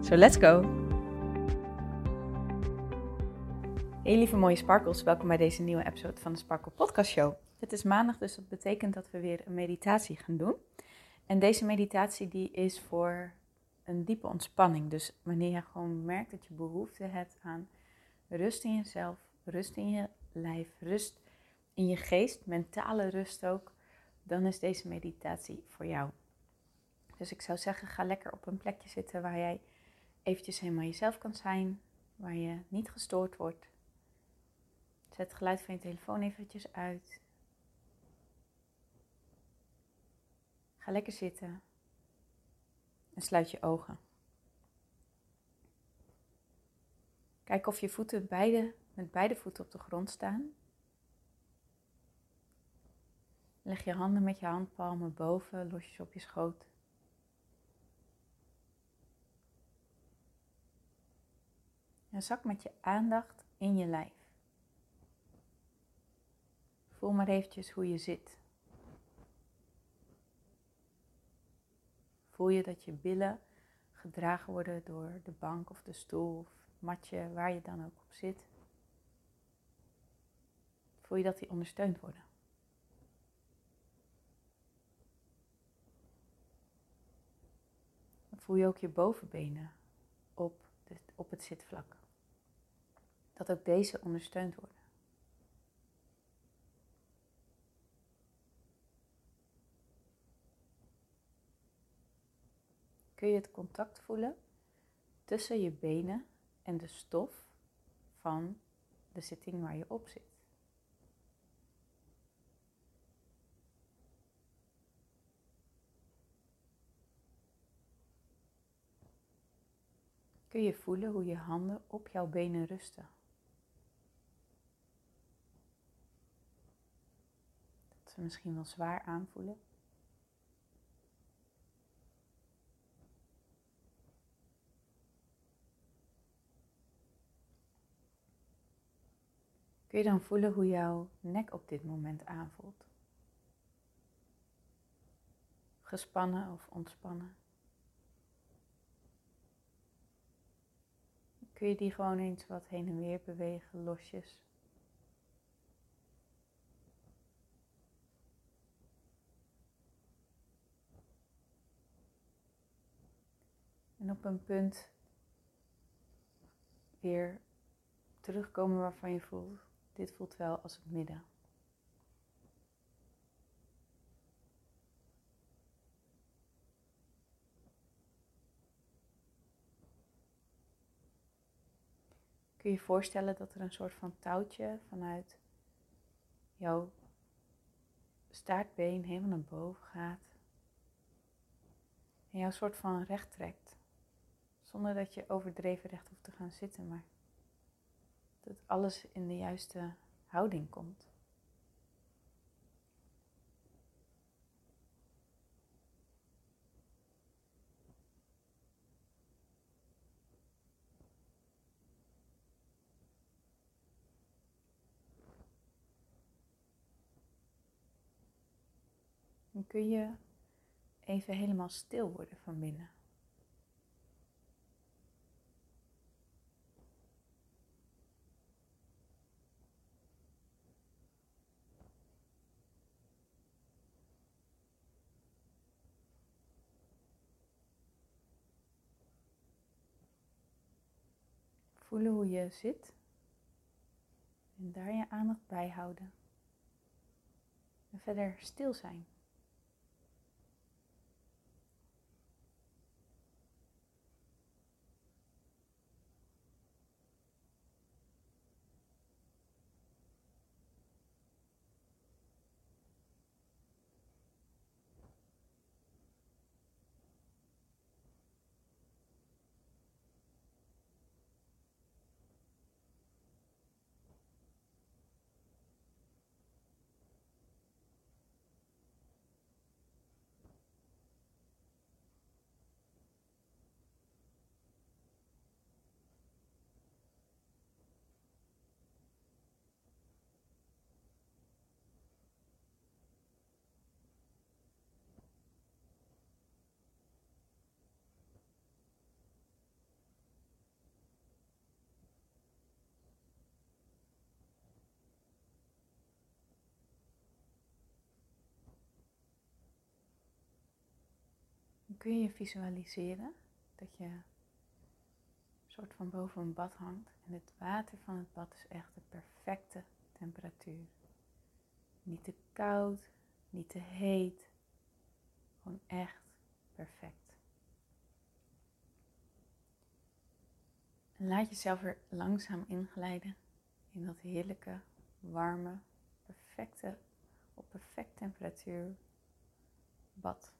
So let's go! Hey lieve mooie sparkles, welkom bij deze nieuwe episode van de Sparkle Podcast Show. Het is maandag, dus dat betekent dat we weer een meditatie gaan doen. En deze meditatie die is voor een diepe ontspanning. Dus wanneer je gewoon merkt dat je behoefte hebt aan rust in jezelf, rust in je lijf, rust in je geest, mentale rust ook, dan is deze meditatie voor jou. Dus ik zou zeggen, ga lekker op een plekje zitten waar jij eventjes helemaal jezelf kan zijn, waar je niet gestoord wordt. Zet het geluid van je telefoon eventjes uit. Ga lekker zitten en sluit je ogen. Kijk of je voeten beide, met beide voeten op de grond staan. Leg je handen met je handpalmen boven, losjes op je schoot. En zak met je aandacht in je lijf. Voel maar eventjes hoe je zit. Voel je dat je billen gedragen worden door de bank of de stoel of matje, waar je dan ook op zit. Voel je dat die ondersteund worden. voel je ook je bovenbenen op, op het zitvlak. Dat ook deze ondersteund worden. kun je het contact voelen tussen je benen en de stof van de zitting waar je op zit. Kun je voelen hoe je handen op jouw benen rusten. Misschien wel zwaar aanvoelen. Kun je dan voelen hoe jouw nek op dit moment aanvoelt? Gespannen of ontspannen? Kun je die gewoon eens wat heen en weer bewegen, losjes? En op een punt weer terugkomen waarvan je voelt, dit voelt wel als het midden. Kun je je voorstellen dat er een soort van touwtje vanuit jouw staartbeen helemaal naar boven gaat. En jou soort van recht trekt. Zonder dat je overdreven recht hoeft te gaan zitten, maar dat alles in de juiste houding komt. Dan kun je even helemaal stil worden van binnen. Voelen hoe je zit en daar je aandacht bij houden. En verder stil zijn. Kun je visualiseren dat je een soort van boven een bad hangt. En het water van het bad is echt de perfecte temperatuur. Niet te koud, niet te heet. Gewoon echt perfect. Laat jezelf er langzaam inglijden in dat heerlijke, warme, perfecte, op perfect temperatuur bad.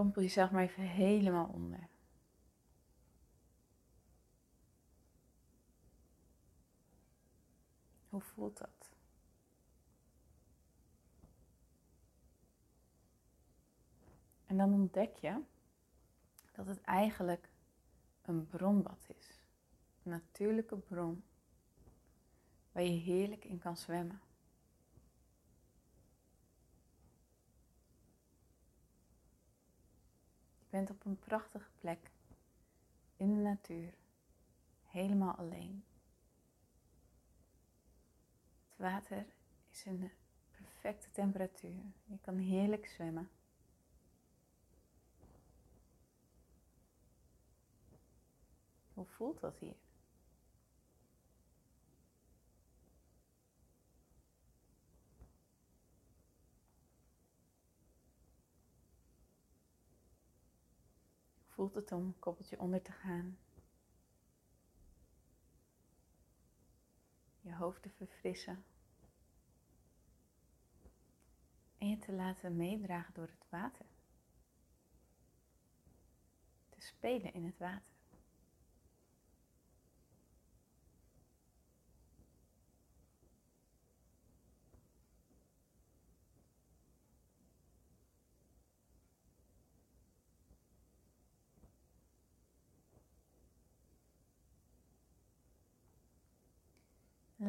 Dompel jezelf maar even helemaal onder. Hoe voelt dat? En dan ontdek je dat het eigenlijk een bronbad is. Een natuurlijke bron waar je heerlijk in kan zwemmen. Bent op een prachtige plek in de natuur, helemaal alleen. Het water is de perfecte temperatuur. Je kan heerlijk zwemmen. Hoe voelt dat hier? Voelt het om koppeltje onder te gaan. Je hoofd te verfrissen. En je te laten meedragen door het water. Te spelen in het water.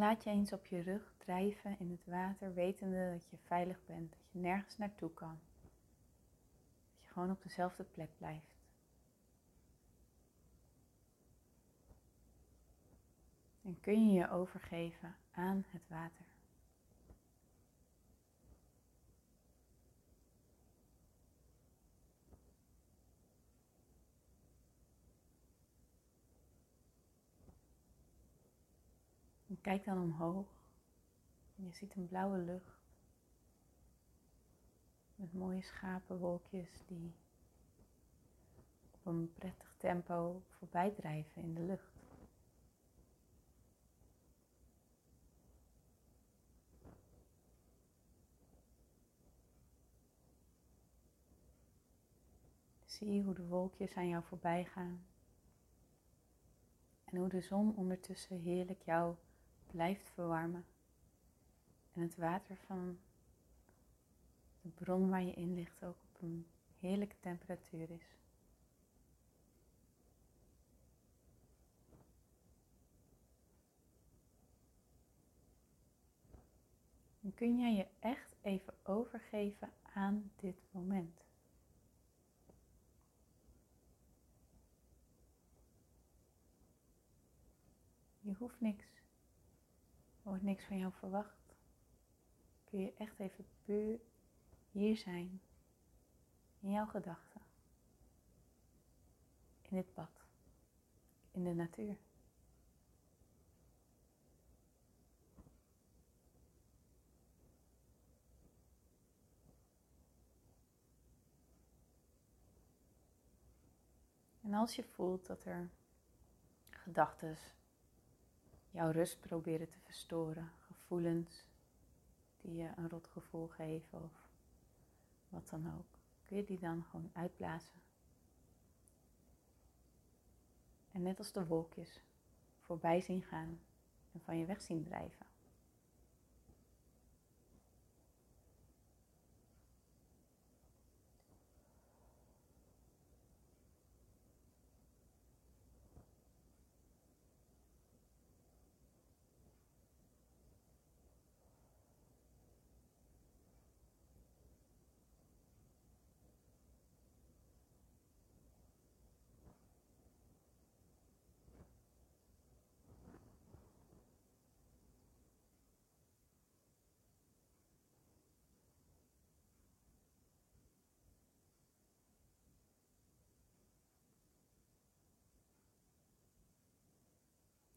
Laat je eens op je rug drijven in het water, wetende dat je veilig bent, dat je nergens naartoe kan. Dat je gewoon op dezelfde plek blijft. En kun je je overgeven aan het water. Kijk dan omhoog. En je ziet een blauwe lucht. Met mooie schapenwolkjes die op een prettig tempo voorbij drijven in de lucht. Zie hoe de wolkjes aan jou voorbij gaan. En hoe de zon ondertussen heerlijk jou blijft verwarmen. En het water van de bron waar je in ligt ook op een heerlijke temperatuur is. Dan kun jij je echt even overgeven aan dit moment. Je hoeft niks. Wordt niks van jou verwacht. Kun je echt even puur hier zijn. In jouw gedachten. In dit bad. In de natuur. En als je voelt dat er gedachten jouw rust proberen te verstoren. Gevoelens die je een rot gevoel geven of wat dan ook. Kun je die dan gewoon uitblazen. En net als de wolkjes voorbij zien gaan en van je weg zien drijven.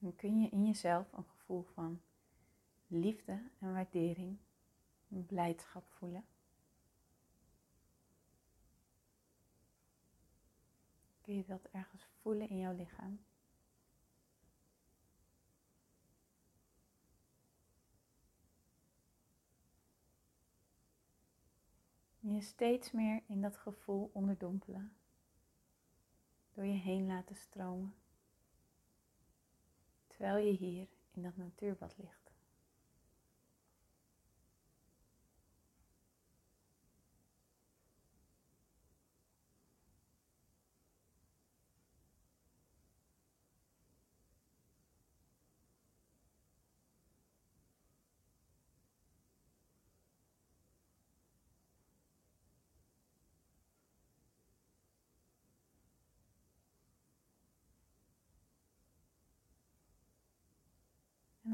Dan kun je in jezelf een gevoel van liefde en waardering en blijdschap voelen. Kun je dat ergens voelen in jouw lichaam? je steeds meer in dat gevoel onderdompelen. Door je heen laten stromen. Terwijl je hier in dat natuurbad ligt.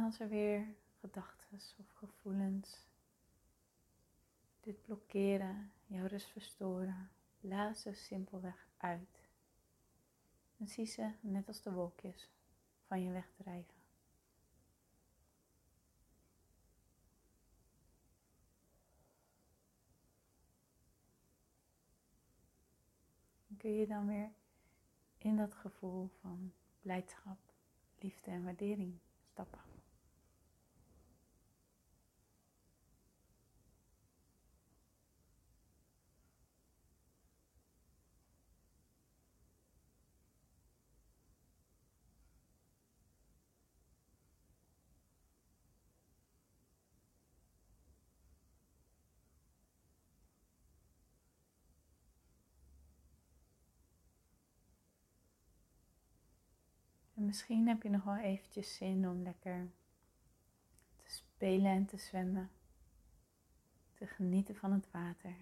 En als er weer gedachten of gevoelens dit blokkeren, jouw rust verstoren, blaas ze simpelweg uit. En zie ze, net als de wolkjes, van je wegdrijven. kun je dan weer in dat gevoel van blijdschap, liefde en waardering stappen. En misschien heb je nog wel eventjes zin om lekker te spelen en te zwemmen. Te genieten van het water.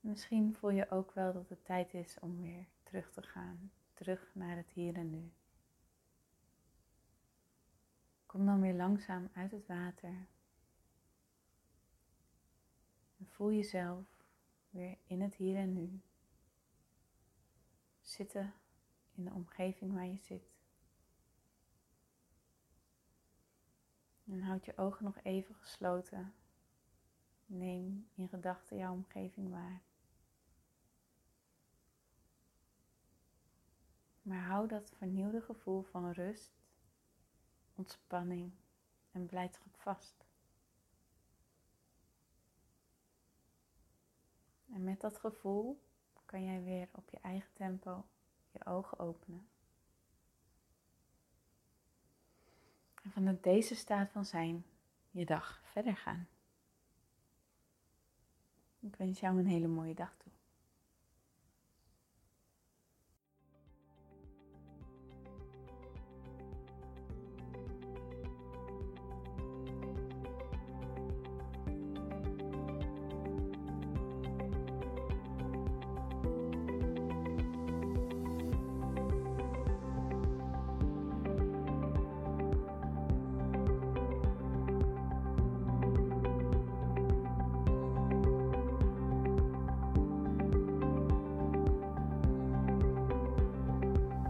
Misschien voel je ook wel dat het tijd is om weer terug te gaan. Terug naar het hier en nu. Kom dan weer langzaam uit het water. En voel jezelf weer in het hier en nu zitten in de omgeving waar je zit. En houd je ogen nog even gesloten. Neem in gedachten jouw omgeving waar. Maar hou dat vernieuwde gevoel van rust, ontspanning en blijdschap vast. En met dat gevoel kan jij weer op je eigen tempo je ogen openen. En vanuit deze staat van zijn je dag verder gaan. Ik wens jou een hele mooie dag toe.